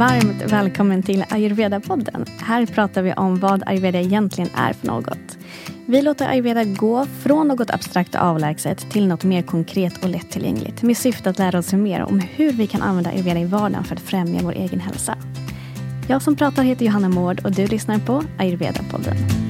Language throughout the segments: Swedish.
varmt välkommen till Ayurveda-podden. Här pratar vi om vad ayurveda egentligen är för något. Vi låter ayurveda gå från något abstrakt och avlägset till något mer konkret och lättillgängligt med syfte att lära oss mer om hur vi kan använda ayurveda i vardagen för att främja vår egen hälsa. Jag som pratar heter Johanna Mård och du lyssnar på Ayurveda-podden.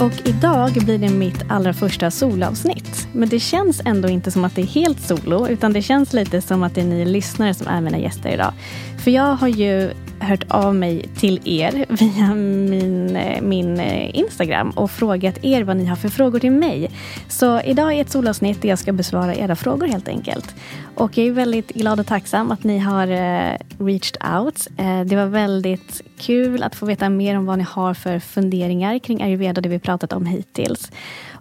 Och idag blir det mitt allra första solavsnitt. Men det känns ändå inte som att det är helt solo, utan det känns lite som att det är ni lyssnare som är mina gäster idag. För jag har ju hört av mig till er via min, eh, min eh, Instagram och frågat er vad ni har för frågor till mig. Så idag är ett solavsnitt där jag ska besvara era frågor helt enkelt. Och jag är väldigt glad och tacksam att ni har eh, reached out. Det var väldigt kul att få veta mer om vad ni har för funderingar kring ayurveda och det vi pratat om hittills.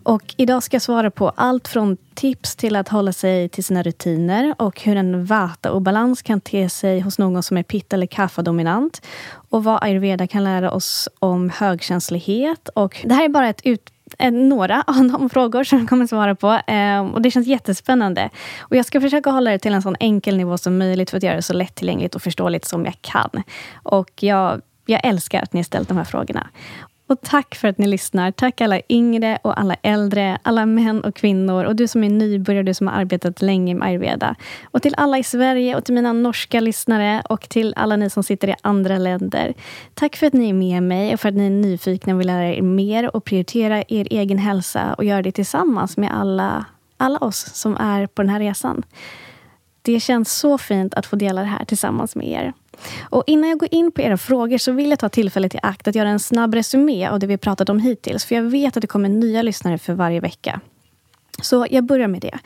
Och idag ska jag svara på allt från tips till att hålla sig till sina rutiner och hur en vata-obalans kan te sig hos någon som är pitta eller kaffa-dominant. Och vad ayurveda kan lära oss om högkänslighet. Och det här är bara ett ut eh, några av de frågor som jag kommer svara på. Ehm, och Det känns jättespännande. Och Jag ska försöka hålla det till en så enkel nivå som möjligt för att göra det så lättillgängligt och förståeligt som jag kan. Och jag, jag älskar att ni har ställt de här frågorna. Och tack för att ni lyssnar. Tack alla yngre och alla äldre, alla män och kvinnor och du som är nybörjare, du som har arbetat länge med ayurveda. Och till alla i Sverige och till mina norska lyssnare och till alla ni som sitter i andra länder. Tack för att ni är med mig och för att ni är nyfikna och vill lära er mer och prioritera er egen hälsa och göra det tillsammans med alla, alla oss som är på den här resan. Det känns så fint att få dela det här tillsammans med er. Och innan jag går in på era frågor så vill jag ta tillfället i akt att göra en snabb resumé av det vi pratat om hittills. För jag vet att det kommer nya lyssnare för varje vecka. Så jag börjar med det.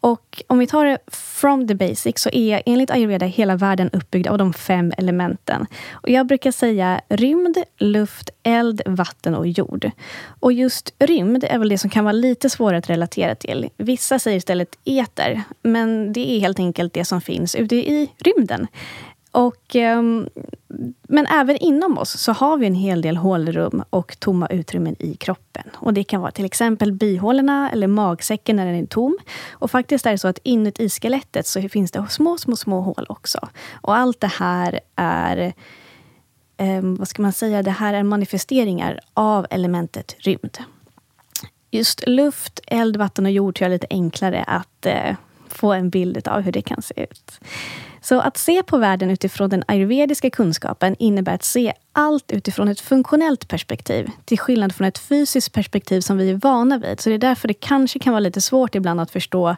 Och om vi tar det from the basic så är enligt ayurveda hela världen uppbyggd av de fem elementen. Och jag brukar säga rymd, luft, eld, vatten och jord. Och just rymd är väl det som kan vara lite svårare att relatera till. Vissa säger istället eter, men det är helt enkelt det som finns ute i rymden. Och, um, men även inom oss så har vi en hel del hålrum och tomma utrymmen i kroppen. Och Det kan vara till exempel bihålorna eller magsäcken när den är tom. Och faktiskt är det så att inuti skelettet så finns det små, små, små hål också. Och allt det här är um, vad ska man säga, det här är manifesteringar av elementet rymd. Just luft, eld, vatten och jord tror jag är lite enklare att uh, få en bild av hur det kan se ut. Så att se på världen utifrån den ayurvediska kunskapen innebär att se allt utifrån ett funktionellt perspektiv, till skillnad från ett fysiskt perspektiv som vi är vana vid. Så det är därför det kanske kan vara lite svårt ibland att förstå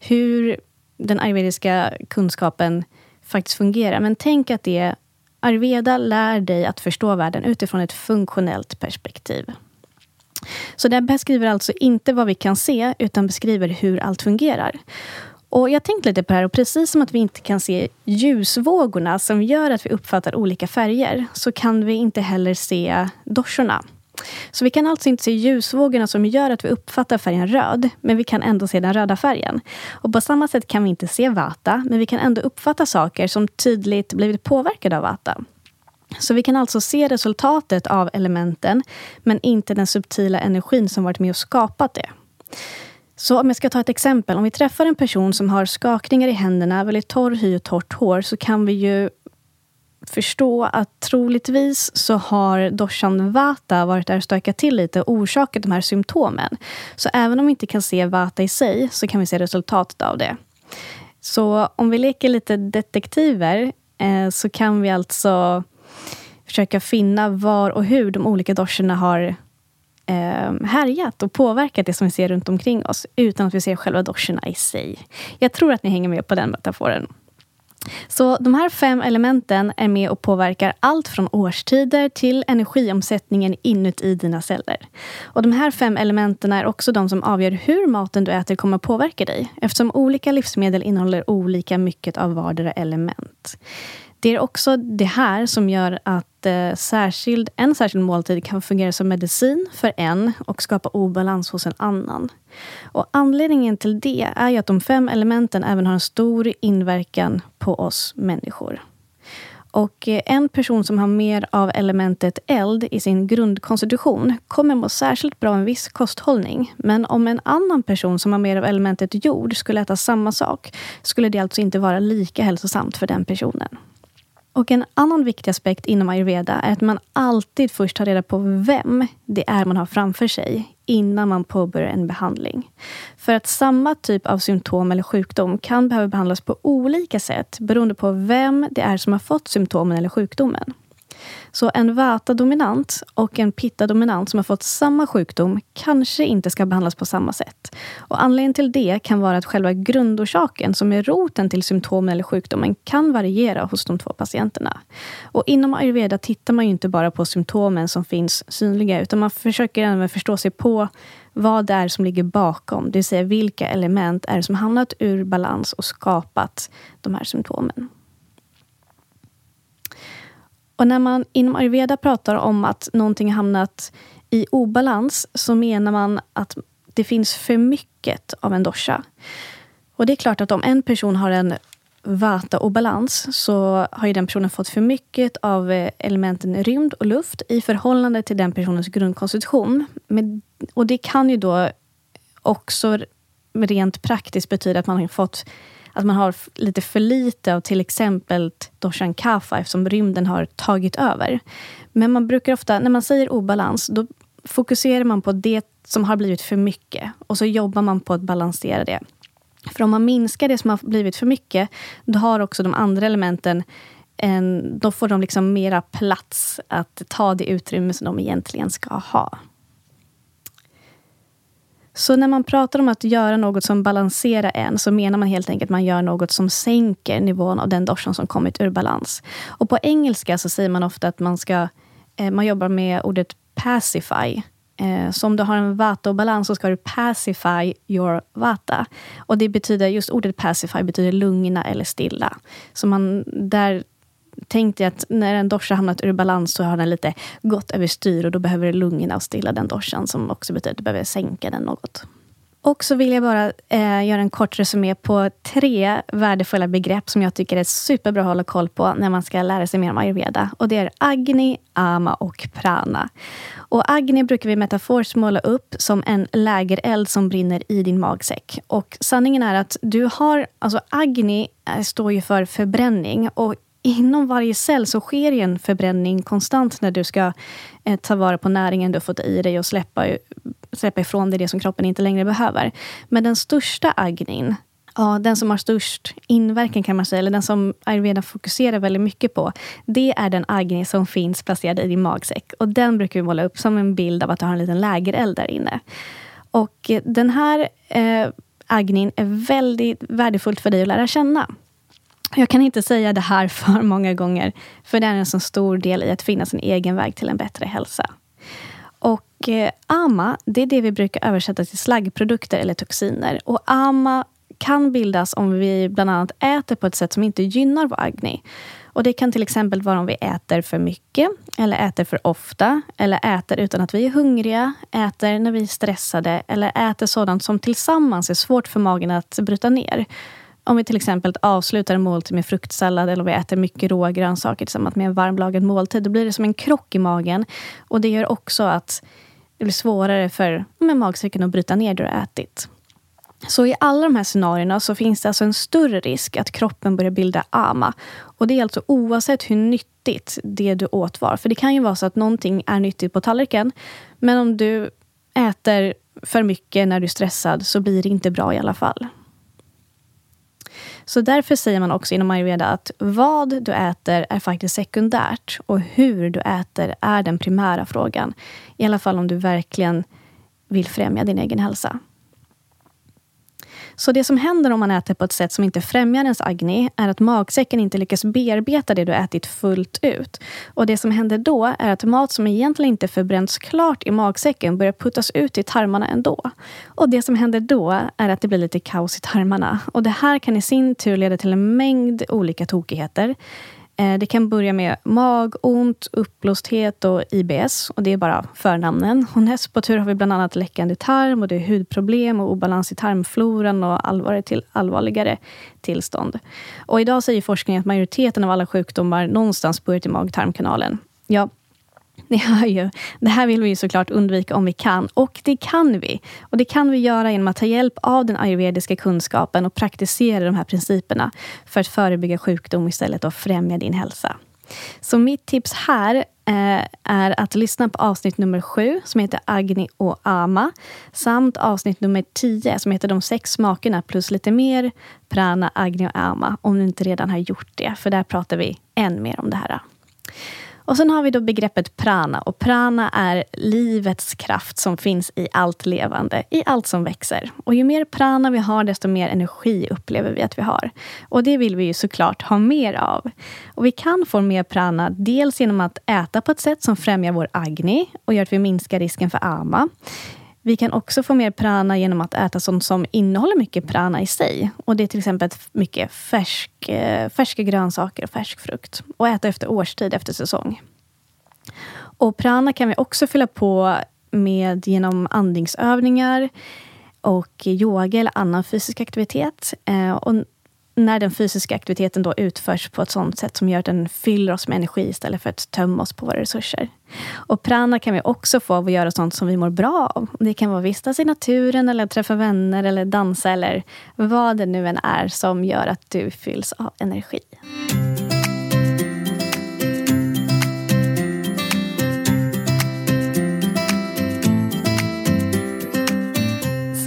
hur den ayurvediska kunskapen faktiskt fungerar. Men tänk att det Ayurveda lär dig att förstå världen utifrån ett funktionellt perspektiv. Så det beskriver alltså inte vad vi kan se, utan beskriver hur allt fungerar. Och Jag har tänkt lite på det här och precis som att vi inte kan se ljusvågorna som gör att vi uppfattar olika färger, så kan vi inte heller se doshorna. Så vi kan alltså inte se ljusvågorna som gör att vi uppfattar färgen röd, men vi kan ändå se den röda färgen. Och på samma sätt kan vi inte se vata, men vi kan ändå uppfatta saker som tydligt blivit påverkade av vata. Så vi kan alltså se resultatet av elementen, men inte den subtila energin som varit med och skapat det. Så om jag ska ta ett exempel. Om vi träffar en person som har skakningar i händerna, väldigt torr hy och torrt hår, så kan vi ju förstå att troligtvis så har doshan vata varit där och stökat till lite och orsakat de här symptomen. Så även om vi inte kan se vata i sig, så kan vi se resultatet av det. Så om vi leker lite detektiver, eh, så kan vi alltså försöka finna var och hur de olika doscherna har eh, härjat och påverkat det som vi ser runt omkring oss utan att vi ser själva doshorna i sig. Jag tror att ni hänger med på den metaforen. Så de här fem elementen är med och påverkar allt från årstider till energiomsättningen inuti dina celler. Och de här fem elementen är också de som avgör hur maten du äter kommer påverka dig eftersom olika livsmedel innehåller olika mycket av vardera element. Det är också det här som gör att eh, särskild, en särskild måltid kan fungera som medicin för en och skapa obalans hos en annan. Och anledningen till det är ju att de fem elementen även har en stor inverkan på oss människor. Och eh, en person som har mer av elementet eld i sin grundkonstitution kommer må särskilt bra av en viss kosthållning. Men om en annan person som har mer av elementet jord skulle äta samma sak skulle det alltså inte vara lika hälsosamt för den personen. Och en annan viktig aspekt inom ayurveda är att man alltid först tar reda på vem det är man har framför sig innan man påbörjar en behandling. För att samma typ av symptom eller sjukdom kan behöva behandlas på olika sätt beroende på vem det är som har fått symptomen eller sjukdomen. Så en Vata-dominant och en Pitta-dominant som har fått samma sjukdom kanske inte ska behandlas på samma sätt. Och anledningen till det kan vara att själva grundorsaken, som är roten till symptomen eller sjukdomen, kan variera hos de två patienterna. Och inom ayurveda tittar man ju inte bara på symptomen som finns synliga, utan man försöker även förstå sig på vad det är som ligger bakom, det vill säga vilka element är det som hamnat ur balans och skapat de här symptomen. Och när man inom ayurveda pratar om att någonting hamnat i obalans så menar man att det finns för mycket av en dosha. Och det är klart att om en person har en vata-obalans så har ju den personen fått för mycket av eh, elementen rymd och luft i förhållande till den personens grundkonstitution. Men, och det kan ju då också rent praktiskt betyda att man har fått att man har lite för lite av till exempel doshan kafa eftersom rymden har tagit över. Men man brukar ofta, när man säger obalans, då fokuserar man på det som har blivit för mycket och så jobbar man på att balansera det. För om man minskar det som har blivit för mycket, då har också de andra elementen en, då får de liksom mera plats att ta det utrymme som de egentligen ska ha. Så när man pratar om att göra något som balanserar en, så menar man helt enkelt att man gör något som sänker nivån av den doshan som kommit ur balans. Och på engelska så säger man ofta att man ska eh, man jobbar med ordet pacify. Eh, så om du har en vata-obalans så ska du pacify your vata. Och det betyder, just ordet pacify betyder lugna eller stilla. Så man, där tänk dig att när en dosha hamnat ur balans så har den lite gått överstyr och då behöver du lugna och stilla den doshan som också betyder att du behöver sänka den något. Och så vill jag bara eh, göra en kort resumé på tre värdefulla begrepp som jag tycker är superbra att hålla koll på när man ska lära sig mer om ayurveda. Och det är agni, ama och prana. Och agni brukar vi metaforiskt måla upp som en lägereld som brinner i din magsäck. Och sanningen är att du har, alltså agni eh, står ju för förbränning och inom varje cell så sker en förbränning konstant när du ska eh, ta vara på näringen du har fått i dig och släppa, släppa ifrån dig det som kroppen inte längre behöver. Men den största agnin, ja, den som har störst inverkan kan man säga, eller den som ayurveda fokuserar väldigt mycket på, det är den agni som finns placerad i din magsäck. Och den brukar vi måla upp som en bild av att du har en liten lägereld där inne. Och eh, den här eh, agnin är väldigt värdefullt för dig att lära känna. Jag kan inte säga det här för många gånger, för det är en så stor del i att finna sin egen väg till en bättre hälsa. Och eh, AMA, det är det vi brukar översätta till slaggprodukter eller toxiner. Och AMA kan bildas om vi bland annat äter på ett sätt som inte gynnar vår agni. Och Det kan till exempel vara om vi äter för mycket, eller äter för ofta, eller äter utan att vi är hungriga, äter när vi är stressade, eller äter sådant som tillsammans är svårt för magen att bryta ner. Om vi till exempel avslutar en måltid med fruktsallad eller om vi äter mycket råa grönsaker tillsammans med en varmlagad måltid, då blir det som en krock i magen. Och det gör också att det blir svårare för med magsäcken att bryta ner det du har ätit. Så i alla de här scenarierna så finns det alltså en större risk att kroppen börjar bilda AMA. Och det är alltså oavsett hur nyttigt det du åt var. För det kan ju vara så att någonting är nyttigt på tallriken, men om du äter för mycket när du är stressad så blir det inte bra i alla fall. Så därför säger man också inom ayurveda att vad du äter är faktiskt sekundärt och hur du äter är den primära frågan. I alla fall om du verkligen vill främja din egen hälsa. Så det som händer om man äter på ett sätt som inte främjar ens agni är att magsäcken inte lyckas bearbeta det du ätit fullt ut. Och det som händer då är att mat som egentligen inte förbränns klart i magsäcken börjar puttas ut i tarmarna ändå. Och det som händer då är att det blir lite kaos i tarmarna. Och det här kan i sin tur leda till en mängd olika tokigheter. Eh, det kan börja med magont, uppblåsthet och IBS. Och Det är bara förnamnen. Och näst på tur har vi bland annat läckande tarm, och det är hudproblem och obalans i tarmfloran och allvarligare, till, allvarligare tillstånd. Och idag säger forskningen att majoriteten av alla sjukdomar någonstans börjar i mag-tarmkanalen. Ja, ni hör ju. Det här vill vi ju såklart undvika om vi kan. Och det kan vi. Och det kan vi göra genom att ta hjälp av den ayurvediska kunskapen och praktisera de här principerna för att förebygga sjukdom istället och främja din hälsa. Så mitt tips här eh, är att lyssna på avsnitt nummer sju som heter Agni och Ama samt avsnitt nummer tio som heter De sex smakerna plus lite mer Prana, Agni och Ama om du inte redan har gjort det. För där pratar vi än mer om det här. Och sen har vi då begreppet prana. Och prana är livets kraft som finns i allt levande, i allt som växer. Och ju mer prana vi har, desto mer energi upplever vi att vi har. Och det vill vi ju såklart ha mer av. Och vi kan få mer prana dels genom att äta på ett sätt som främjar vår agni och gör att vi minskar risken för ama. Vi kan också få mer prana genom att äta sånt som innehåller mycket prana i sig. Och Det är till exempel mycket färsk, eh, färska grönsaker och färsk frukt. Och äta efter årstid, efter säsong. Och prana kan vi också fylla på med genom andningsövningar och yoga eller annan fysisk aktivitet. Eh, och när den fysiska aktiviteten då utförs på ett sånt sätt som gör att den fyller oss med energi istället för att tömma oss på våra resurser. Och prana kan vi också få av att göra sånt som vi mår bra av. Det kan vara att vistas i naturen, eller träffa vänner, eller dansa eller vad det nu än är som gör att du fylls av energi.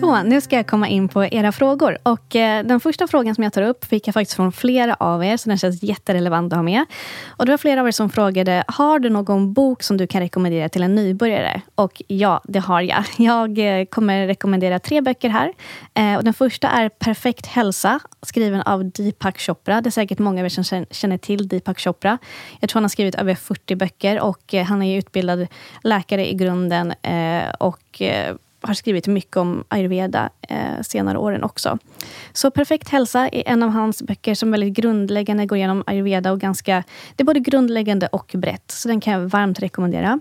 Så, nu ska jag komma in på era frågor. Och eh, Den första frågan som jag tar upp fick jag faktiskt från flera av er, så den känns jätterelevant att ha med. Och Det var flera av er som frågade, har du någon bok som du kan rekommendera till en nybörjare? Och ja, det har jag. Jag eh, kommer rekommendera tre böcker här. Eh, och den första är Perfekt hälsa, skriven av Deepak Chopra. Det är säkert många av er som känner till Deepak Chopra. Jag tror han har skrivit över 40 böcker och eh, han är utbildad läkare i grunden. Eh, och eh, har skrivit mycket om ayurveda eh, senare åren också. Så Perfekt hälsa är en av hans böcker som väldigt grundläggande går igenom ayurveda och ganska... Det är både grundläggande och brett, så den kan jag varmt rekommendera.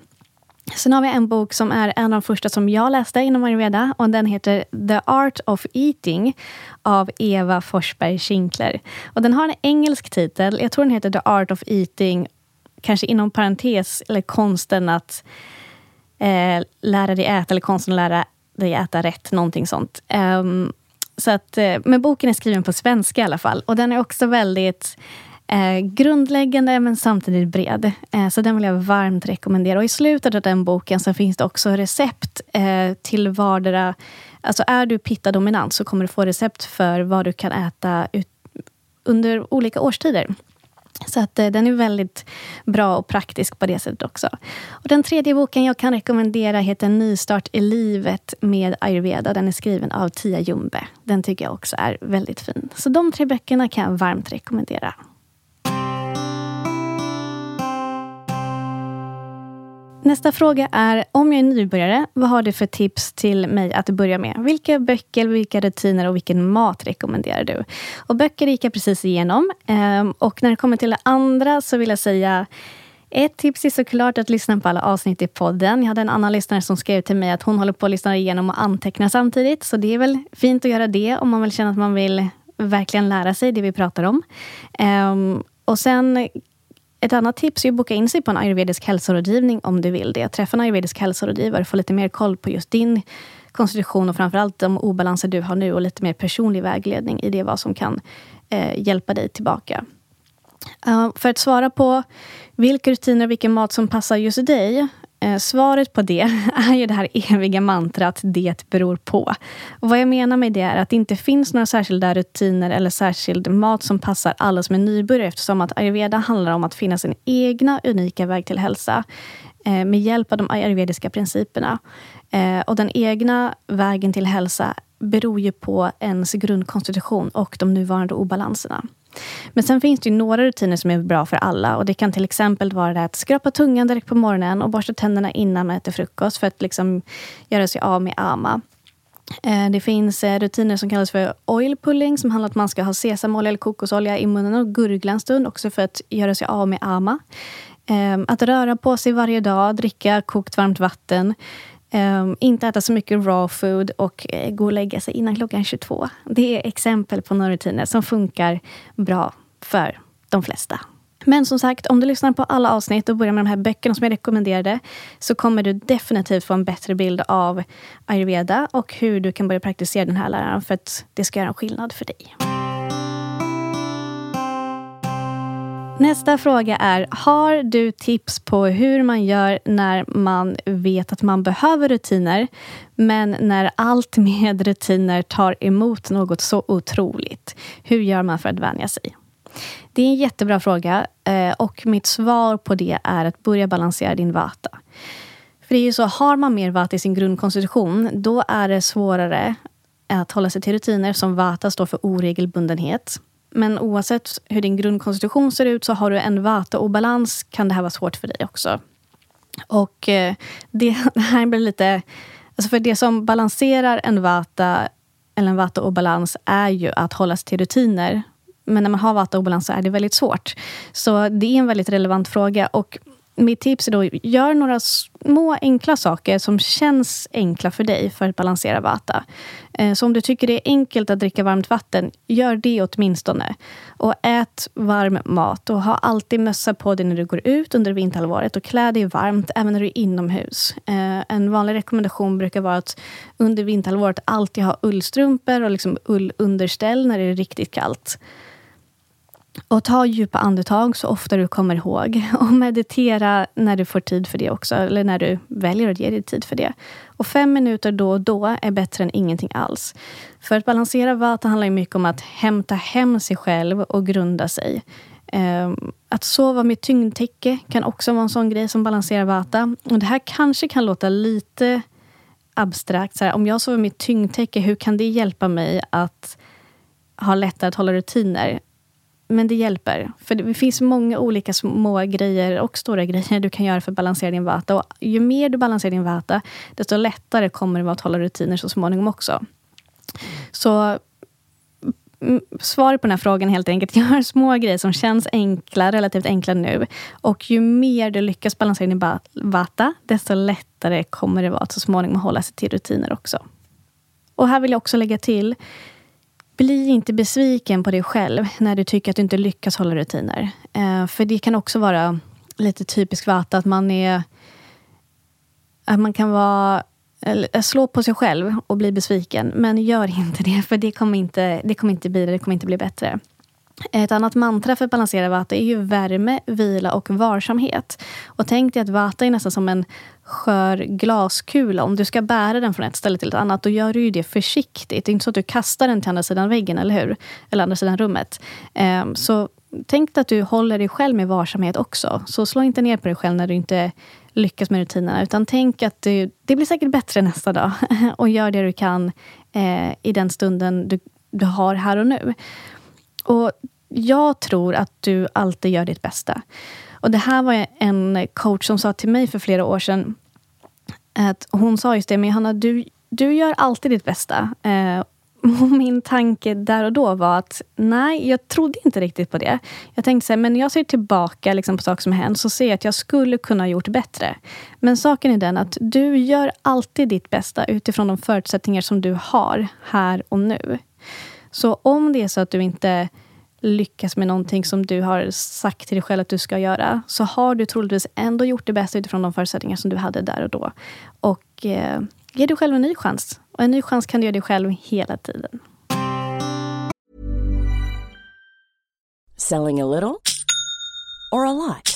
Sen har vi en bok som är en av de första som jag läste inom ayurveda och den heter The Art of Eating av Eva Forsberg Schinkler. Och den har en engelsk titel. Jag tror den heter The Art of Eating, kanske inom parentes, eller konsten att eh, lära dig äta, eller konsten att lära dig äta rätt, någonting sånt. Um, så att, eh, men boken är skriven på svenska i alla fall. Och den är också väldigt eh, grundläggande men samtidigt bred. Eh, så den vill jag varmt rekommendera. Och I slutet av den boken så finns det också recept eh, till vardera... Alltså är du pitta-dominant så kommer du få recept för vad du kan äta ut, under olika årstider. Så att, eh, den är väldigt bra och praktisk på det sättet också. Och den tredje boken jag kan rekommendera heter Nystart i livet med ayurveda. Den är skriven av Tia Jumbe. Den tycker jag också är väldigt fin. Så de tre böckerna kan jag varmt rekommendera. Nästa fråga är, om jag är nybörjare, vad har du för tips till mig att börja med? Vilka böcker, vilka rutiner och vilken mat rekommenderar du? Och böcker gick jag precis igenom. Ehm, och när det kommer till det andra så vill jag säga ett tips är såklart att lyssna på alla avsnitt i podden. Jag hade en annan lyssnare som skrev till mig att hon håller på att lyssna igenom och anteckna samtidigt. Så det är väl fint att göra det om man vill känna att man vill verkligen lära sig det vi pratar om. Um, och sen ett annat tips är att boka in sig på en ayurvedisk hälsorådgivning om du vill det. Träffa en ayurvedisk hälsorådgivare och få lite mer koll på just din konstitution och framförallt de obalanser du har nu och lite mer personlig vägledning i det vad som kan eh, hjälpa dig tillbaka. Uh, för att svara på vilka rutiner och vilken mat som passar just dig Eh, svaret på det är ju det här eviga mantrat det beror på. Och vad jag menar med det är att det inte finns några särskilda rutiner eller särskild mat som passar alla som är nybörjare eftersom att ayurveda handlar om att finna sin egna unika väg till hälsa eh, med hjälp av de ayurvediska principerna. Eh, och den egna vägen till hälsa beror ju på ens grundkonstitution och de nuvarande obalanserna. Men sen finns det ju några rutiner som är bra för alla. Och Det kan till exempel vara det att skrapa tungan direkt på morgonen och borsta tänderna innan man äter frukost för att liksom göra sig av med ama. Eh, det finns eh, rutiner som kallas för oil pulling som handlar om att man ska ha sesamolja eller kokosolja i munnen och gurgla en stund också för att göra sig av med ama. Eh, att röra på sig varje dag, dricka kokt varmt vatten. Ehm, inte äta så mycket raw food och eh, gå och lägga sig innan klockan 22. Det är exempel på några rutiner som funkar bra för de flesta. Men som sagt, om du lyssnar på alla avsnitt och börjar med de här böckerna som jag rekommenderade så kommer du definitivt få en bättre bild av ayurveda och hur du kan börja praktisera den här läran för att det ska göra en skillnad för dig. Nästa fråga är, har du tips på hur man gör när man vet att man behöver rutiner, men när allt med rutiner tar emot något så otroligt? Hur gör man för att vänja sig? Det är en jättebra fråga eh, och mitt svar på det är att börja balansera din vata. För det är ju så, har man mer vata i sin grundkonstitution, då är det svårare att hålla sig till rutiner som vata står för oregelbundenhet. Men oavsett hur din grundkonstitution ser ut så har du en vata-obalans kan det här vara svårt för dig också. Och eh, det här blir lite... Alltså för det som balanserar en vata eller en vata-obalans är ju att hålla sig till rutiner men när man har vataobalans så är det väldigt svårt. Så det är en väldigt relevant fråga. Och mitt tips är då, gör några små enkla saker som känns enkla för dig för att balansera vata. Eh, så om du tycker det är enkelt att dricka varmt vatten, gör det åtminstone. Och ät varm mat och ha alltid mössa på dig när du går ut under vinterhalvåret och klä dig varmt även när du är inomhus. Eh, en vanlig rekommendation brukar vara att under vinterhalvåret alltid ha ullstrumpor och liksom ullunderställ när det är riktigt kallt. Och ta djupa andetag så ofta du kommer ihåg. Och meditera när du får tid för det också. Eller när du väljer att ge dig tid för det. Och fem minuter då och då är bättre än ingenting alls. För att balansera vata handlar mycket om att hämta hem sig själv och grunda sig. Ehm, att sova med tyngdtäcke kan också vara en sån grej som balanserar vata. Och det här kanske kan låta lite abstrakt. Så här, om jag sover med tyngdtäcke, hur kan det hjälpa mig att ha lättare att hålla rutiner? Men det hjälper. För det finns många olika små grejer och stora grejer du kan göra för att balansera din vata. Och ju mer du balanserar din vata, desto lättare kommer det vara att hålla rutiner så småningom också. Så mm, svaret på den här frågan är helt enkelt, gör små grejer som känns enkla, relativt enkla nu. Och ju mer du lyckas balansera din vata, desto lättare kommer det vara att så småningom hålla sig till rutiner också. Och här vill jag också lägga till, bli inte besviken på dig själv när du tycker att du inte lyckas hålla rutiner. Eh, för det kan också vara lite typiskt vata att man är... Att man kan vara, eh, slå på sig själv och bli besviken. Men gör inte det, för det kommer inte, det kommer inte bli det. Det kommer inte bli bättre. Ett annat mantra för att balansera vata är ju värme, vila och varsamhet. Och tänk dig att vata är nästan som en skör glaskula. Om du ska bära den från ett ställe till ett annat, då gör du ju det försiktigt. Det är inte så att du kastar den till andra sidan väggen, eller hur? Eller andra sidan rummet. Ehm, så tänk dig att du håller dig själv med varsamhet också. Så slå inte ner på dig själv när du inte lyckas med rutinerna. Utan tänk att du, det blir säkert bättre nästa dag. Och gör det du kan eh, i den stunden du, du har här och nu. Och jag tror att du alltid gör ditt bästa. Och Det här var en coach som sa till mig för flera år sedan. Att hon sa just det, men Johanna, du, du gör alltid ditt bästa. Eh, och min tanke där och då var att nej, jag trodde inte riktigt på det. Jag tänkte så här, men när jag ser tillbaka liksom, på saker som hänt så ser jag att jag skulle kunna ha gjort bättre. Men saken är den att du gör alltid ditt bästa utifrån de förutsättningar som du har här och nu. Så om det är så att du inte lyckas med någonting som du har sagt till dig själv att du ska göra, så har du troligtvis ändå gjort det bästa utifrån de förutsättningar som du hade där och då. Och eh, ge dig själv en ny chans. Och en ny chans kan du ge dig själv hela tiden. Selling a little or a lot?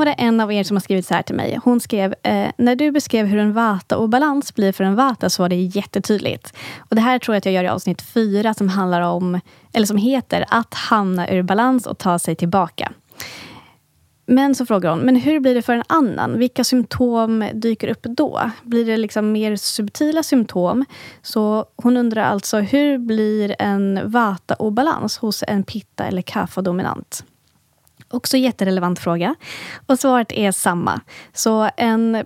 var det en av er som har skrivit så här till mig. Hon skrev, eh, när du beskrev hur en vata-obalans blir för en vata så var det jättetydligt. Och det här tror jag att jag gör i avsnitt fyra som handlar om, eller som heter Att hamna ur balans och ta sig tillbaka. Men så frågar hon, men hur blir det för en annan? Vilka symptom dyker upp då? Blir det liksom mer subtila symptom? Så hon undrar alltså, hur blir en vata-obalans hos en pitta eller kaffa-dominant? Också jätterelevant fråga. Och svaret är samma. Så en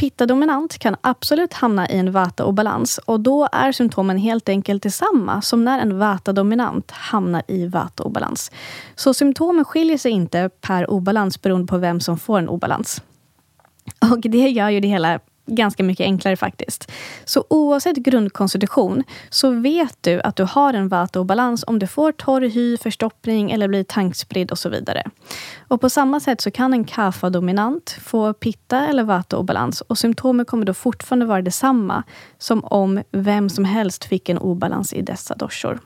Pitta-dominant kan absolut hamna i en vata-obalans och då är symptomen helt enkelt detsamma som när en vata-dominant hamnar i vata-obalans. Så symptomen skiljer sig inte per obalans beroende på vem som får en obalans. Och det gör ju det hela ganska mycket enklare faktiskt. Så oavsett grundkonstitution så vet du att du har en vata-obalans om du får torr hy, förstoppning eller blir tankspridd och så vidare. Och på samma sätt så kan en kapha-dominant få pitta eller vata-obalans och symptomen kommer då fortfarande vara detsamma som om vem som helst fick en obalans i dessa doshor.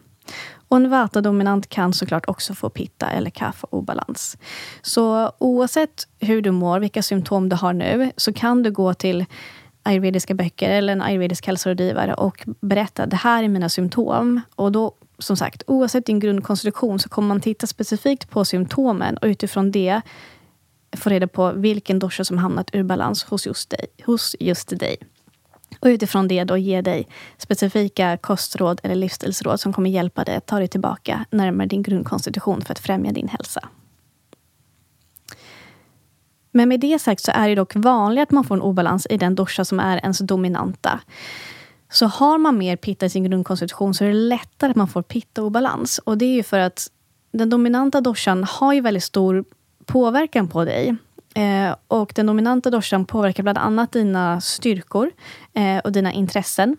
Och en vata-dominant kan såklart också få pitta eller kaffeobalans. Så oavsett hur du mår, vilka symptom du har nu, så kan du gå till ayurvediska böcker eller en ayurvedisk hälsorådgivare och berätta det här är mina symptom. Och då, som sagt, oavsett din grundkonstitution så kommer man titta specifikt på symptomen och utifrån det få reda på vilken dosha som hamnat ur balans hos just dig. Hos just dig. Och utifrån det då ge dig specifika kostråd eller livsstilsråd som kommer hjälpa dig att ta dig tillbaka närmare din grundkonstitution för att främja din hälsa. Men med det sagt så är det dock vanligt att man får en obalans i den dosha som är ens dominanta. Så har man mer pitta i sin grundkonstitution så är det lättare att man får pitta-obalans. Och det är ju för att den dominanta doshan har ju väldigt stor påverkan på dig. Eh, och den dominanta doshan påverkar bland annat dina styrkor eh, och dina intressen.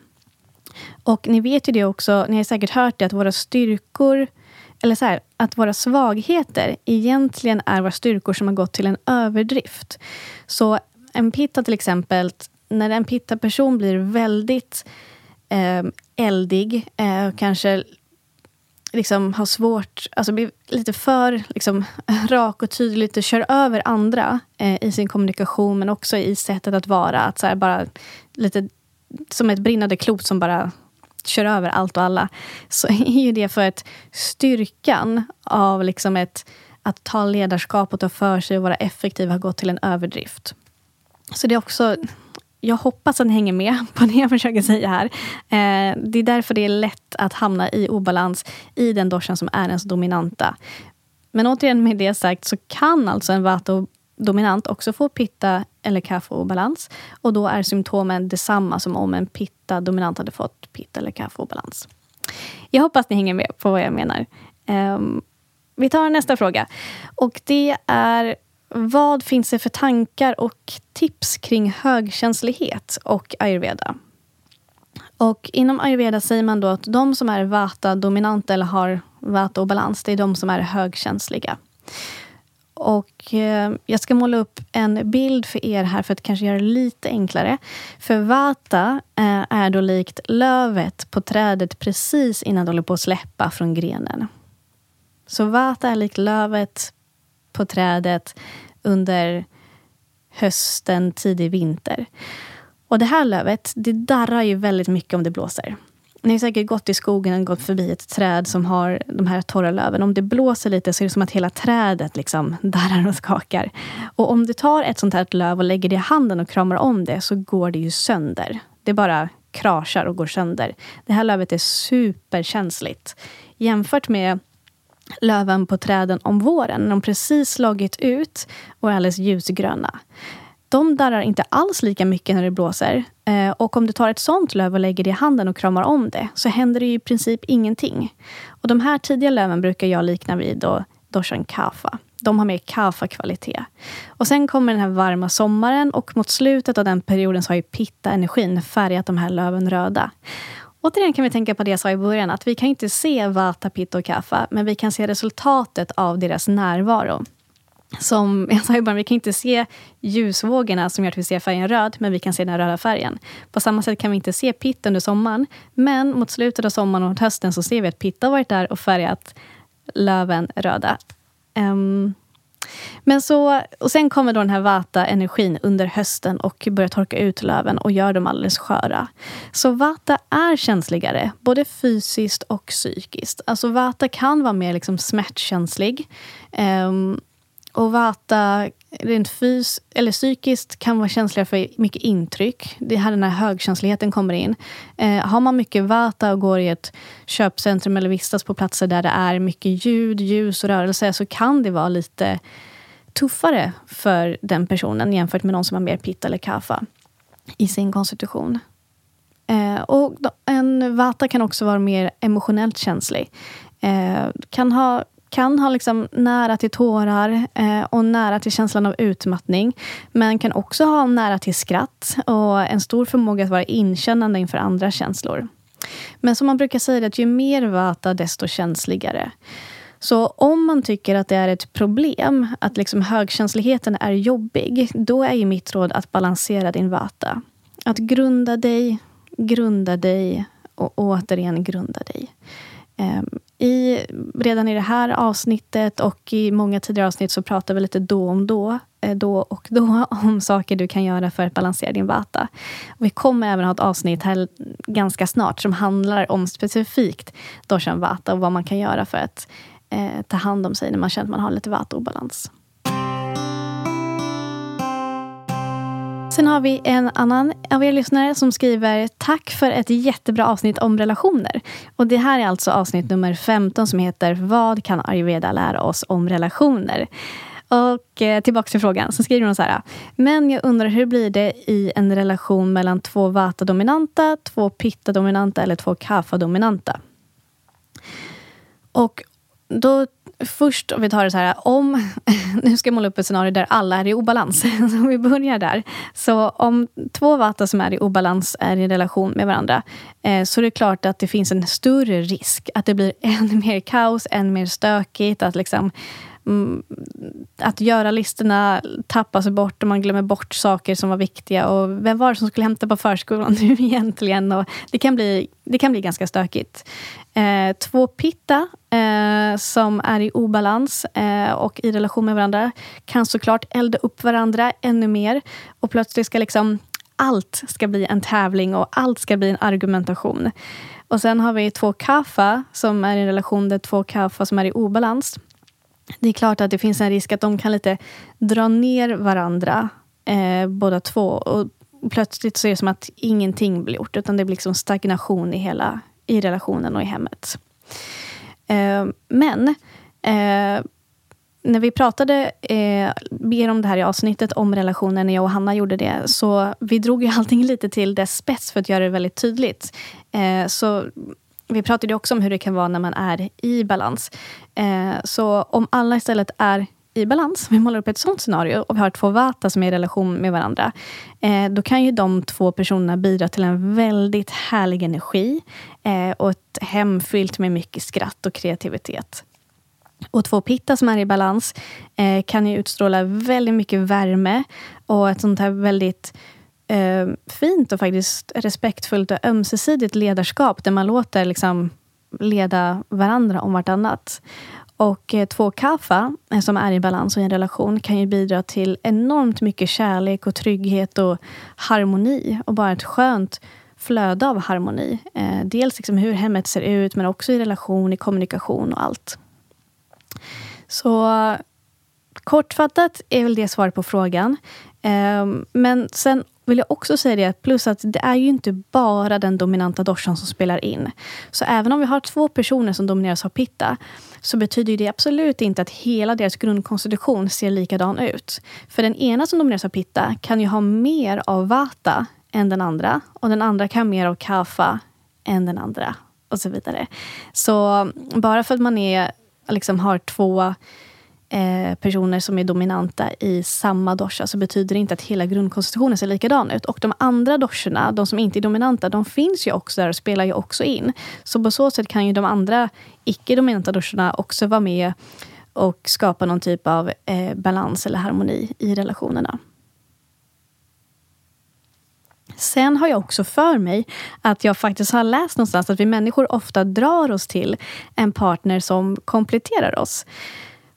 Och ni vet ju det också, ni har säkert hört det, att våra styrkor eller så här, att våra svagheter egentligen är våra styrkor som har gått till en överdrift. Så en pitta till exempel, när en pitta-person blir väldigt eh, eldig, eh, kanske liksom har svårt, alltså blir lite för liksom, rak och tydlig och kör över andra eh, i sin kommunikation men också i sättet att vara. Att så här, bara lite som ett brinnande klot som bara kör över allt och alla. Så är ju det för att styrkan av liksom ett, att ta ledarskap och ta för sig och vara effektiv har gått till en överdrift. Så det är också jag hoppas att ni hänger med på det jag försöker säga här. Eh, det är därför det är lätt att hamna i obalans i den doshan som är ens dominanta. Men återigen med det sagt så kan alltså en vata dominant också få pitta eller kapha-obalans. Och då är symptomen detsamma som om en pitta dominant hade fått pitta eller kapha-obalans. Jag hoppas ni hänger med på vad jag menar. Eh, vi tar nästa fråga. Och det är vad finns det för tankar och tips kring högkänslighet och ayurveda? Och inom ayurveda säger man då att de som är vata-dominanta eller har vata-obalans, det är de som är högkänsliga. Och eh, jag ska måla upp en bild för er här för att kanske göra det lite enklare. För vata eh, är då likt lövet på trädet precis innan det håller på att släppa från grenen. Så vata är likt lövet på trädet under hösten, tidig vinter. Och det här lövet, det darrar ju väldigt mycket om det blåser. ni har säkert gått i skogen och gått förbi ett träd som har de här torra löven. Om det blåser lite så är det som att hela trädet liksom darrar och skakar. Och om du tar ett sånt här löv och lägger det i handen och kramar om det så går det ju sönder. Det bara kraschar och går sönder. Det här lövet är superkänsligt. Jämfört med löven på träden om våren, när de precis slagit ut och är alldeles ljusgröna de darrar inte alls lika mycket när det blåser. Eh, och om du tar ett sånt löv och lägger det i handen och kramar om det, så händer det i princip ingenting. Och de här tidiga löven brukar jag likna vid då Doshan Kafa. De har mer kafa-kvalitet. Och sen kommer den här varma sommaren och mot slutet av den perioden så har ju pitta-energin färgat de här löven röda. Återigen kan vi tänka på det jag sa i början, att vi kan inte se Vata, Pitta och Kaffa, men vi kan se resultatet av deras närvaro som jag sa i början, vi kan inte se ljusvågorna som gör att vi ser färgen röd, men vi kan se den röda färgen. På samma sätt kan vi inte se pitt under sommaren, men mot slutet av sommaren och hösten så ser vi att pitt har varit där och färgat löven röda. Um, men så, och sen kommer då den här vata-energin under hösten och börjar torka ut löven och gör dem alldeles sköra. Så vata är känsligare, både fysiskt och psykiskt. Alltså vata kan vara mer liksom smärtkänslig. Um, och Vata rent fys eller psykiskt kan vara känsliga för mycket intryck. Det är här den här högkänsligheten kommer in. Eh, har man mycket Vata och går i ett köpcentrum eller vistas på platser där det är mycket ljud, ljus och rörelse så kan det vara lite tuffare för den personen jämfört med någon som har mer Pitta eller kaffa i sin konstitution. Eh, och en Vata kan också vara mer emotionellt känslig. Eh, kan ha kan ha liksom nära till tårar eh, och nära till känslan av utmattning. Men kan också ha nära till skratt och en stor förmåga att vara inkännande inför andra känslor. Men som man brukar säga, att ju mer vata, desto känsligare. Så om man tycker att det är ett problem, att liksom högkänsligheten är jobbig, då är ju mitt råd att balansera din vata. Att grunda dig, grunda dig och återigen grunda dig. Ehm, I, redan i det här avsnittet och i många tidigare avsnitt så pratar vi lite då om då, eh, då och då om saker du kan göra för att balansera din vata. Och vi kommer även ha ett avsnitt här ganska snart som handlar om specifikt doshan vata och vad man kan göra för att eh, ta hand om sig när man känner att man har lite vata-obalans. Sen har vi en annan av er lyssnare som skriver Tack för ett jättebra avsnitt om relationer. Och Det här är alltså avsnitt nummer 15 som heter Vad kan ayurveda lära oss om relationer? Och eh, tillbaka till frågan. Så skriver hon så här. Men jag undrar hur blir det i en relation mellan två vata-dominanta, två pitta-dominanta eller två kapha-dominanta? Och då först, om vi tar det så här, om... Nu ska jag måla upp ett scenario där alla är i obalans. Så vi börjar där. Så om två vata som är i obalans är i relation med varandra eh, så är det klart att det finns en större risk att det blir ännu mer kaos, ännu mer stökigt. Att liksom Mm, att göra listorna tappas bort och man glömmer bort saker som var viktiga. Och vem var det som skulle hämta på förskolan nu egentligen? Och det, kan bli, det kan bli ganska stökigt. Eh, två pitta eh, som är i obalans eh, och i relation med varandra kan såklart elda upp varandra ännu mer. Och plötsligt ska liksom allt ska bli en tävling och allt ska bli en argumentation. Och sen har vi två kaffa som är i en relation där två kaffa som är i obalans det är klart att det finns en risk att de kan lite dra ner varandra, eh, båda två. Och plötsligt så är det som att ingenting blir gjort, utan det blir liksom stagnation i hela i relationen och i hemmet. Eh, men eh, när vi pratade eh, mer om det här i avsnittet om relationen, när jag och Hanna gjorde det, så vi drog ju allting lite till dess spets för att göra det väldigt tydligt. Eh, så vi pratade också om hur det kan vara när man är i balans. Eh, så om alla istället är i balans, vi målar upp ett sånt scenario och vi har två vata som är i relation med varandra. Eh, då kan ju de två personerna bidra till en väldigt härlig energi eh, och ett hem fyllt med mycket skratt och kreativitet. Och två pitta som är i balans eh, kan ju utstråla väldigt mycket värme och ett sånt här väldigt eh, fint och faktiskt respektfullt och ömsesidigt ledarskap där man låter liksom leda varandra om vartannat. Och eh, två kaffa eh, som är i balans och i en relation kan ju bidra till enormt mycket kärlek och trygghet och harmoni och bara ett skönt flöde av harmoni. Eh, dels liksom hur hemmet ser ut, men också i relation, i kommunikation och allt. Så kortfattat är väl det svaret på frågan. Eh, men sen vill jag också säga det, plus att det är ju inte bara den dominanta doshan som spelar in. Så även om vi har två personer som domineras av pitta, så betyder det absolut inte att hela deras grundkonstitution ser likadan ut. För den ena som domineras av pitta kan ju ha mer av vata än den andra. Och den andra kan ha mer av kaffa än den andra. Och så vidare. Så bara för att man är, liksom har två eh, personer som är dominanta i samma dosha så betyder det inte att hela grundkonstitutionen ser likadan ut. Och de andra doshorna, de som inte är dominanta, de finns ju också där och spelar ju också in. Så på så sätt kan ju de andra icke-dominanta doshorna också vara med och skapa någon typ av eh, balans eller harmoni i relationerna. Sen har jag också för mig att jag faktiskt har läst någonstans att vi människor ofta drar oss till en partner som kompletterar oss.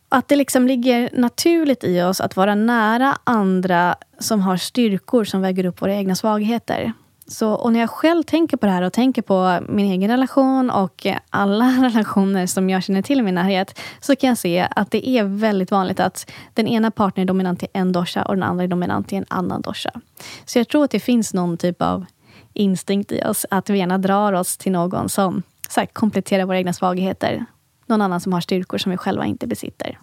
Att det liksom ligger naturligt i oss att vara nära andra som har styrkor som väger upp våra egna svagheter. Så, och när jag själv tänker på det här och tänker på min egen relation och alla relationer som jag känner till i min närhet, så kan jag se att det är väldigt vanligt att den ena partnern är dominant i en dosha och den andra är dominant i en annan dosha. Så jag tror att det finns någon typ av instinkt i oss att vi gärna drar oss till någon som sagt, kompletterar våra egna svagheter någon annan som har styrkor som vi själva inte besitter.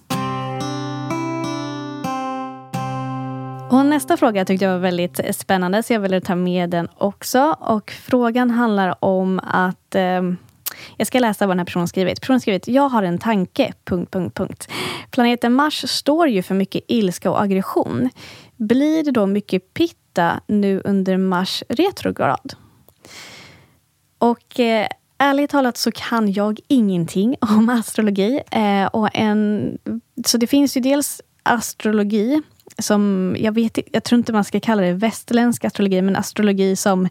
Och nästa fråga tyckte jag var väldigt spännande, så jag ville ta med den också. Och Frågan handlar om att eh, jag ska läsa vad den här personen skrivit. Personen skrivit, jag har en tanke... Punkt, punkt, punkt. Planeten Mars står ju för mycket ilska och aggression. Blir det då mycket pitta nu under Mars retrograd? Och eh, ärligt talat så kan jag ingenting om astrologi. Eh, och en, så det finns ju dels astrologi som, jag, vet, jag tror inte man ska kalla det västerländsk astrologi, men astrologi som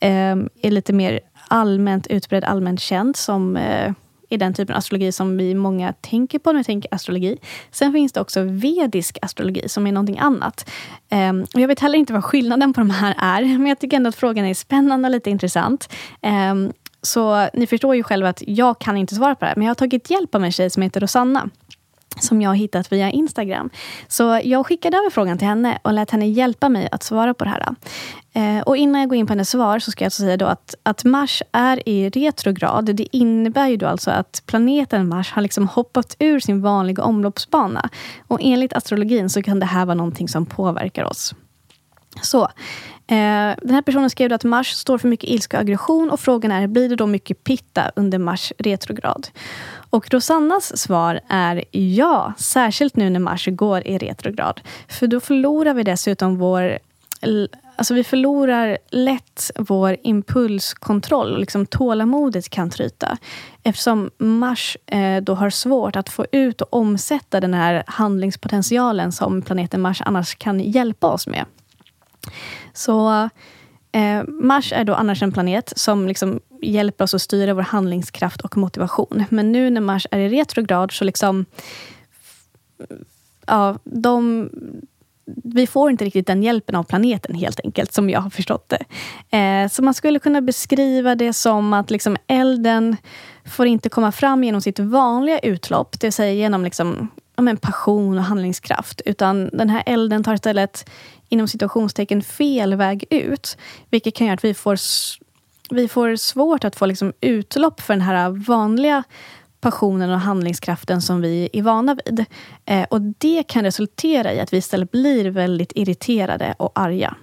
eh, är lite mer allmänt utbredd, allmänt känd som eh, är den typen av astrologi som vi många tänker på när vi tänker astrologi. Sen finns det också vedisk astrologi som är någonting annat. Um, jag vet heller inte vad skillnaden på de här är, men jag tycker ändå att frågan är spännande och lite intressant. Um, så ni förstår ju själva att jag kan inte svara på det här. Men jag har tagit hjälp av en tjej som heter Rosanna som jag har hittat via Instagram. Så jag skickade över frågan till henne och lät henne hjälpa mig att svara på det här. Eh, och innan jag går in på hennes svar så ska jag alltså säga då att, att Mars är i retrograd. Det innebär ju då alltså att planeten Mars har liksom hoppat ur sin vanliga omloppsbana. Och enligt astrologin så kan det här vara någonting som påverkar oss. Så, Eh, den här personen skrev att Mars står för mycket ilska och aggression och frågan är, blir det då mycket pitta under Mars retrograd? Och Rosannas svar är ja, särskilt nu när Mars går i retrograd. För då förlorar vi dessutom vår Alltså vi förlorar lätt vår impulskontroll. Liksom tålamodet kan tryta. Eftersom Mars eh, då har svårt att få ut och omsätta den här handlingspotentialen som planeten Mars annars kan hjälpa oss med. Så eh, Mars är då annars en planet som liksom hjälper oss att styra vår handlingskraft och motivation. Men nu när Mars är i retrograd så liksom... Ja, de, vi får inte riktigt den hjälpen av planeten helt enkelt, som jag har förstått det. Eh, så man skulle kunna beskriva det som att liksom elden får inte komma fram genom sitt vanliga utlopp, det vill säga genom liksom, ja, men passion och handlingskraft. Utan den här elden tar istället inom situationstecken fel väg ut. Vilket kan göra att vi får, vi får svårt att få liksom utlopp för den här vanliga passionen och handlingskraften som vi är vana vid. Eh, och Det kan resultera i att vi istället blir väldigt irriterade och arga.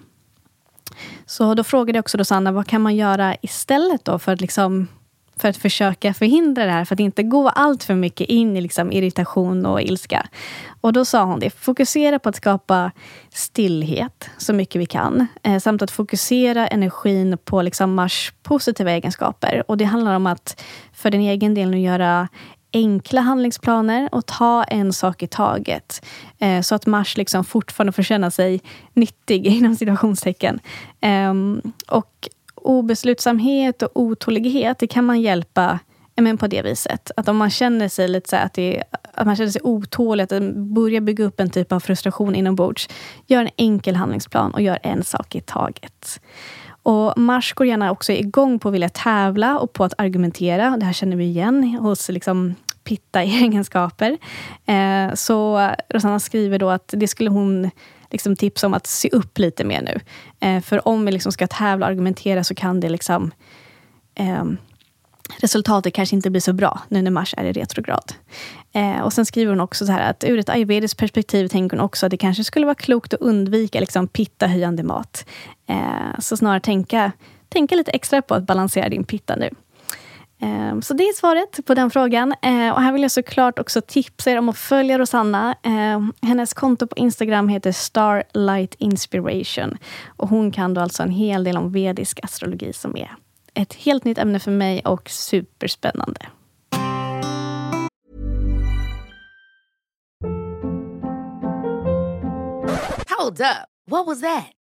Så då frågade jag också då Sanna, vad kan man göra istället då för att liksom för att försöka förhindra det här, för att inte gå allt för mycket in i liksom irritation och ilska. Och då sa hon det, fokusera på att skapa stillhet så mycket vi kan. Eh, samt att fokusera energin på liksom Mars positiva egenskaper. Och Det handlar om att för din egen del nu göra enkla handlingsplaner och ta en sak i taget. Eh, så att Mars liksom fortfarande får känna sig nyttig inom situationstecken. Eh, och obeslutsamhet och otålighet, det kan man hjälpa men på det viset. Att om man känner sig lite så att, det, att man känner sig otålig, att börjar bygga upp en typ av frustration inombords. Gör en enkel handlingsplan och gör en sak i taget. Och Mars går gärna också igång på att vilja tävla och på att argumentera. Det här känner vi igen hos liksom pitta-egenskaper. Eh, så Rosanna skriver då att det skulle hon liksom tipsa om att se upp lite mer nu. Eh, för om vi liksom ska tävla och argumentera så kan det liksom eh, resultatet kanske inte blir så bra nu när Mars är i retrograd. Eh, och sen skriver hon också så här att ur ett ayurvediskt perspektiv tänker hon också att det kanske skulle vara klokt att undvika liksom pitta-höjande mat. Eh, så snarare tänka, tänka lite extra på att balansera din pitta nu. Ehm, så det är svaret på den frågan. Ehm, och här vill jag såklart också tipsa er om att följa Rosanna. Ehm, hennes konto på Instagram heter Starlight Inspiration. Och hon kan då alltså en hel del om vedisk astrologi som är ett helt nytt ämne för mig och superspännande. Hold up. What was that?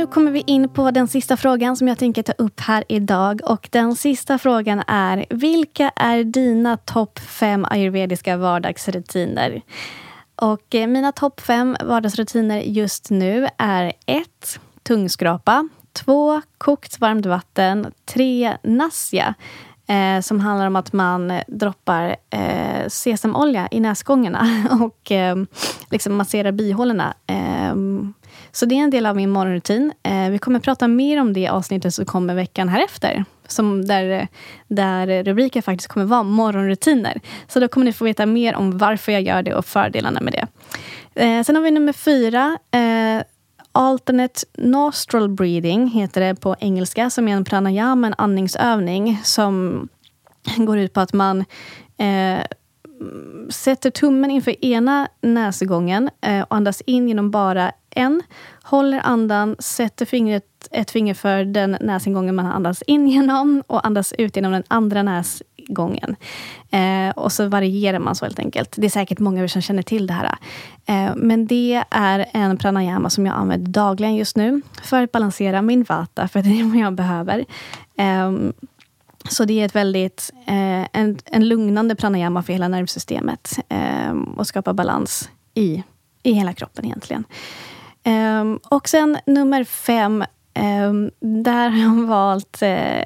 nu kommer vi in på den sista frågan som jag tänker ta upp här idag. Och den sista frågan är, vilka är dina topp fem ayurvediska vardagsrutiner? Och eh, mina topp fem vardagsrutiner just nu är 1. Tungskrapa. 2. Kokt varmt vatten. 3. Nasya. Eh, som handlar om att man droppar eh, sesamolja i näsgångarna och eh, liksom masserar bihålorna. Ehm, så det är en del av min morgonrutin. Eh, vi kommer prata mer om det avsnittet som kommer veckan härefter. Som där, där rubriken faktiskt kommer vara morgonrutiner. Så då kommer ni få veta mer om varför jag gör det och fördelarna med det. Eh, sen har vi nummer fyra. Eh, Alternate nostril breathing heter det på engelska, som är en pranayama, en andningsövning som går ut på att man eh, sätter tummen inför ena näsgången eh, och andas in genom bara en. Håller andan, sätter fingret, ett finger för den näsingången man andas in genom och andas ut genom den andra näsgången. Eh, och så varierar man så helt enkelt. Det är säkert många av er som känner till det här. Eh, men det är en pranayama som jag använder dagligen just nu för att balansera min vata, för det är vad jag behöver. Eh, så det är ett väldigt, eh, en, en lugnande pranayama för hela nervsystemet eh, och skapar balans i, i hela kroppen egentligen. Um, och sen nummer fem, um, där har jag valt uh,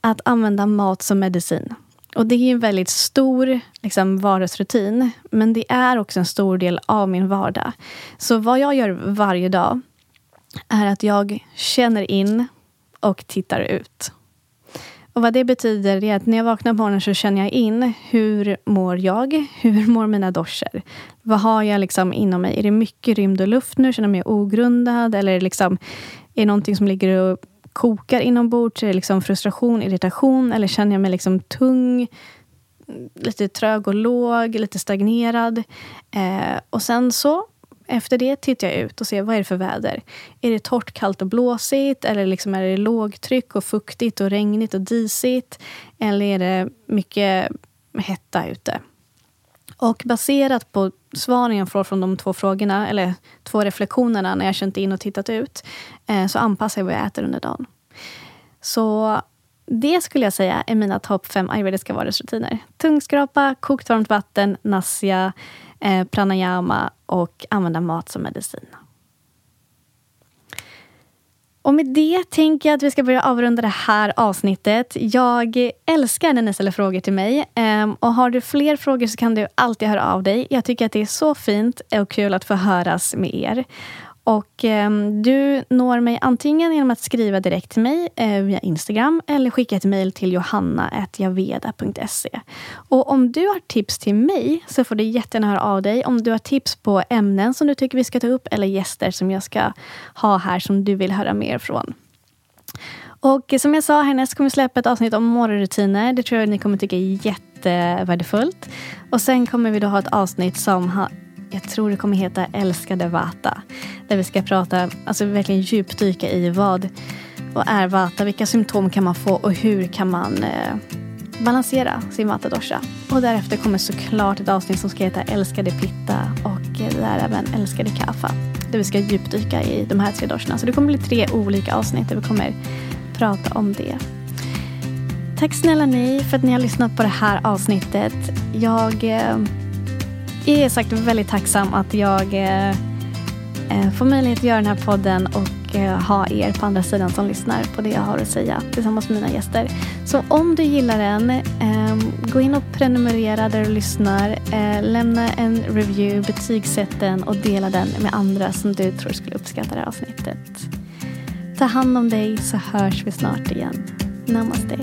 att använda mat som medicin. Och Det är en väldigt stor liksom, vardagsrutin, men det är också en stor del av min vardag. Så vad jag gör varje dag är att jag känner in och tittar ut. Och Vad det betyder är att när jag vaknar på morgonen så känner jag in hur mår jag? Hur mår mina doscher? Vad har jag liksom inom mig? Är det mycket rymd och luft nu? Känner jag mig ogrundad? Eller är det, liksom, är det någonting som ligger och kokar inombords? Är det liksom frustration, irritation? Eller känner jag mig liksom tung? Lite trög och låg, lite stagnerad. Eh, och sen så efter det tittar jag ut och ser vad är det för väder. Är det torrt, kallt och blåsigt? Eller liksom är det lågtryck och fuktigt och regnigt och disigt? Eller är det mycket hetta ute? Och baserat på svaren jag får från de två frågorna, eller två reflektionerna när jag känt in och tittat ut, eh, så anpassar jag vad jag äter under dagen. Så det skulle jag säga är mina topp fem ayurvediska vardagsrutiner. Tungskrapa, kokt varmt vatten, nasya, eh, pranayama och använda mat som medicin. Och med det tänker jag att vi ska börja avrunda det här avsnittet. Jag älskar när ni ställer frågor till mig. Ehm, och har du fler frågor så kan du alltid höra av dig. Jag tycker att det är så fint och kul att få höras med er. Och eh, Du når mig antingen genom att skriva direkt till mig eh, via Instagram eller skicka ett mejl till johanna.javeda.se. Och om du har tips till mig så får du jättegärna höra av dig. Om du har tips på ämnen som du tycker vi ska ta upp eller gäster som jag ska ha här som du vill höra mer från. Och som jag sa, härnäst kommer vi släppa ett avsnitt om morgonrutiner. Det tror jag ni kommer tycka är jättevärdefullt. Och sen kommer vi då ha ett avsnitt som jag tror det kommer heta Älskade Vata. Där vi ska prata, alltså verkligen djupdyka i vad, vad är Vata, vilka symptom kan man få och hur kan man eh, balansera sin Vata dosha. Och därefter kommer såklart ett avsnitt som ska heta Älskade Pitta och eh, även Älskade Kaffa. Där vi ska djupdyka i de här tre doshorna. Så det kommer bli tre olika avsnitt där vi kommer prata om det. Tack snälla ni för att ni har lyssnat på det här avsnittet. Jag eh, jag är sagt väldigt tacksam att jag eh, eh, får möjlighet att göra den här podden och eh, ha er på andra sidan som lyssnar på det jag har att säga tillsammans med mina gäster. Så om du gillar den, eh, gå in och prenumerera där du lyssnar. Eh, lämna en review, betygsätt den och dela den med andra som du tror skulle uppskatta det här avsnittet. Ta hand om dig så hörs vi snart igen. Namaste.